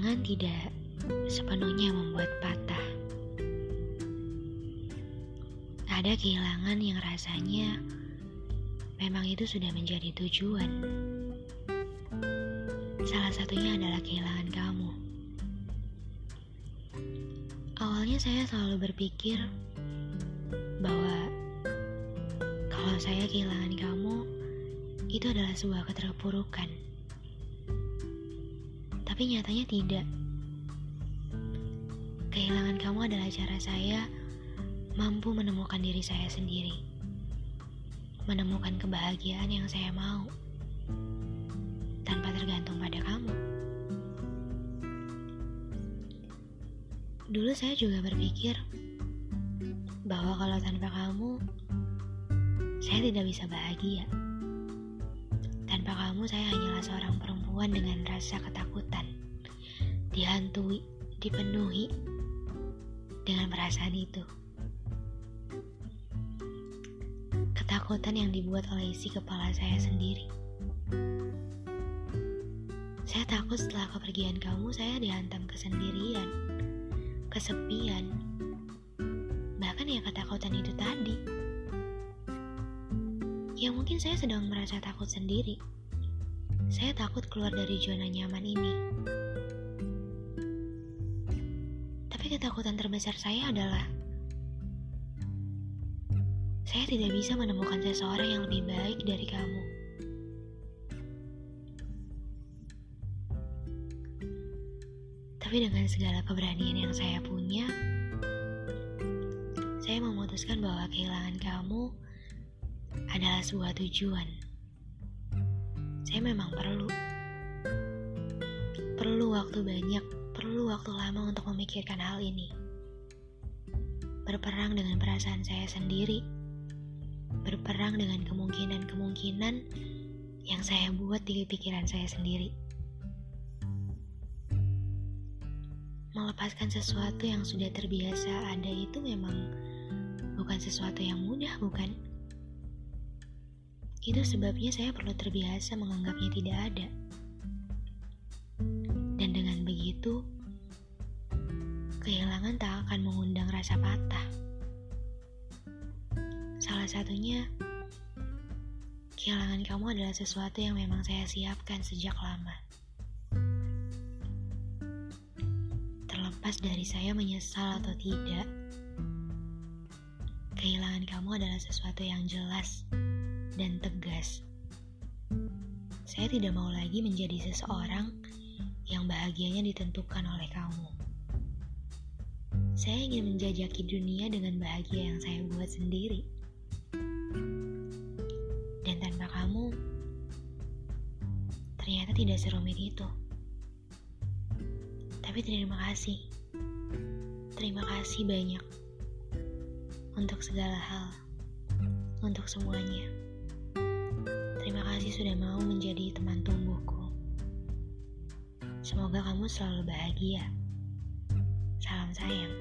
Tangan tidak sepenuhnya membuat patah. Ada kehilangan yang rasanya memang itu sudah menjadi tujuan. Salah satunya adalah kehilangan kamu. Awalnya saya selalu berpikir bahwa kalau saya kehilangan kamu, itu adalah sebuah keterpurukan. Tapi nyatanya tidak. Kehilangan kamu adalah cara saya mampu menemukan diri saya sendiri. Menemukan kebahagiaan yang saya mau. Tanpa tergantung pada kamu. Dulu saya juga berpikir bahwa kalau tanpa kamu, saya tidak bisa bahagia. Kamu, saya hanyalah seorang perempuan dengan rasa ketakutan, dihantui, dipenuhi dengan perasaan itu. Ketakutan yang dibuat oleh isi kepala saya sendiri. Saya takut setelah kepergian kamu, saya dihantam kesendirian, kesepian, bahkan ya ketakutan itu tadi. Ya mungkin saya sedang merasa takut sendiri. Saya takut keluar dari zona nyaman ini. Tapi ketakutan terbesar saya adalah saya tidak bisa menemukan seseorang yang lebih baik dari kamu. Tapi dengan segala keberanian yang saya punya, saya memutuskan bahwa kehilangan kamu adalah sebuah tujuan. Saya memang perlu, perlu waktu banyak, perlu waktu lama untuk memikirkan hal ini. Berperang dengan perasaan saya sendiri, berperang dengan kemungkinan-kemungkinan yang saya buat di pikiran saya sendiri. Melepaskan sesuatu yang sudah terbiasa ada itu memang bukan sesuatu yang mudah, bukan? Itu sebabnya saya perlu terbiasa menganggapnya tidak ada. Dan dengan begitu, kehilangan tak akan mengundang rasa patah. Salah satunya, kehilangan kamu adalah sesuatu yang memang saya siapkan sejak lama. Terlepas dari saya menyesal atau tidak, kehilangan kamu adalah sesuatu yang jelas dan tegas. Saya tidak mau lagi menjadi seseorang yang bahagianya ditentukan oleh kamu. Saya ingin menjajaki dunia dengan bahagia yang saya buat sendiri. Dan tanpa kamu, ternyata tidak serumit itu. Tapi terima kasih. Terima kasih banyak untuk segala hal, untuk semuanya. Sudah mau menjadi teman tumbuhku. Semoga kamu selalu bahagia. Salam sayang.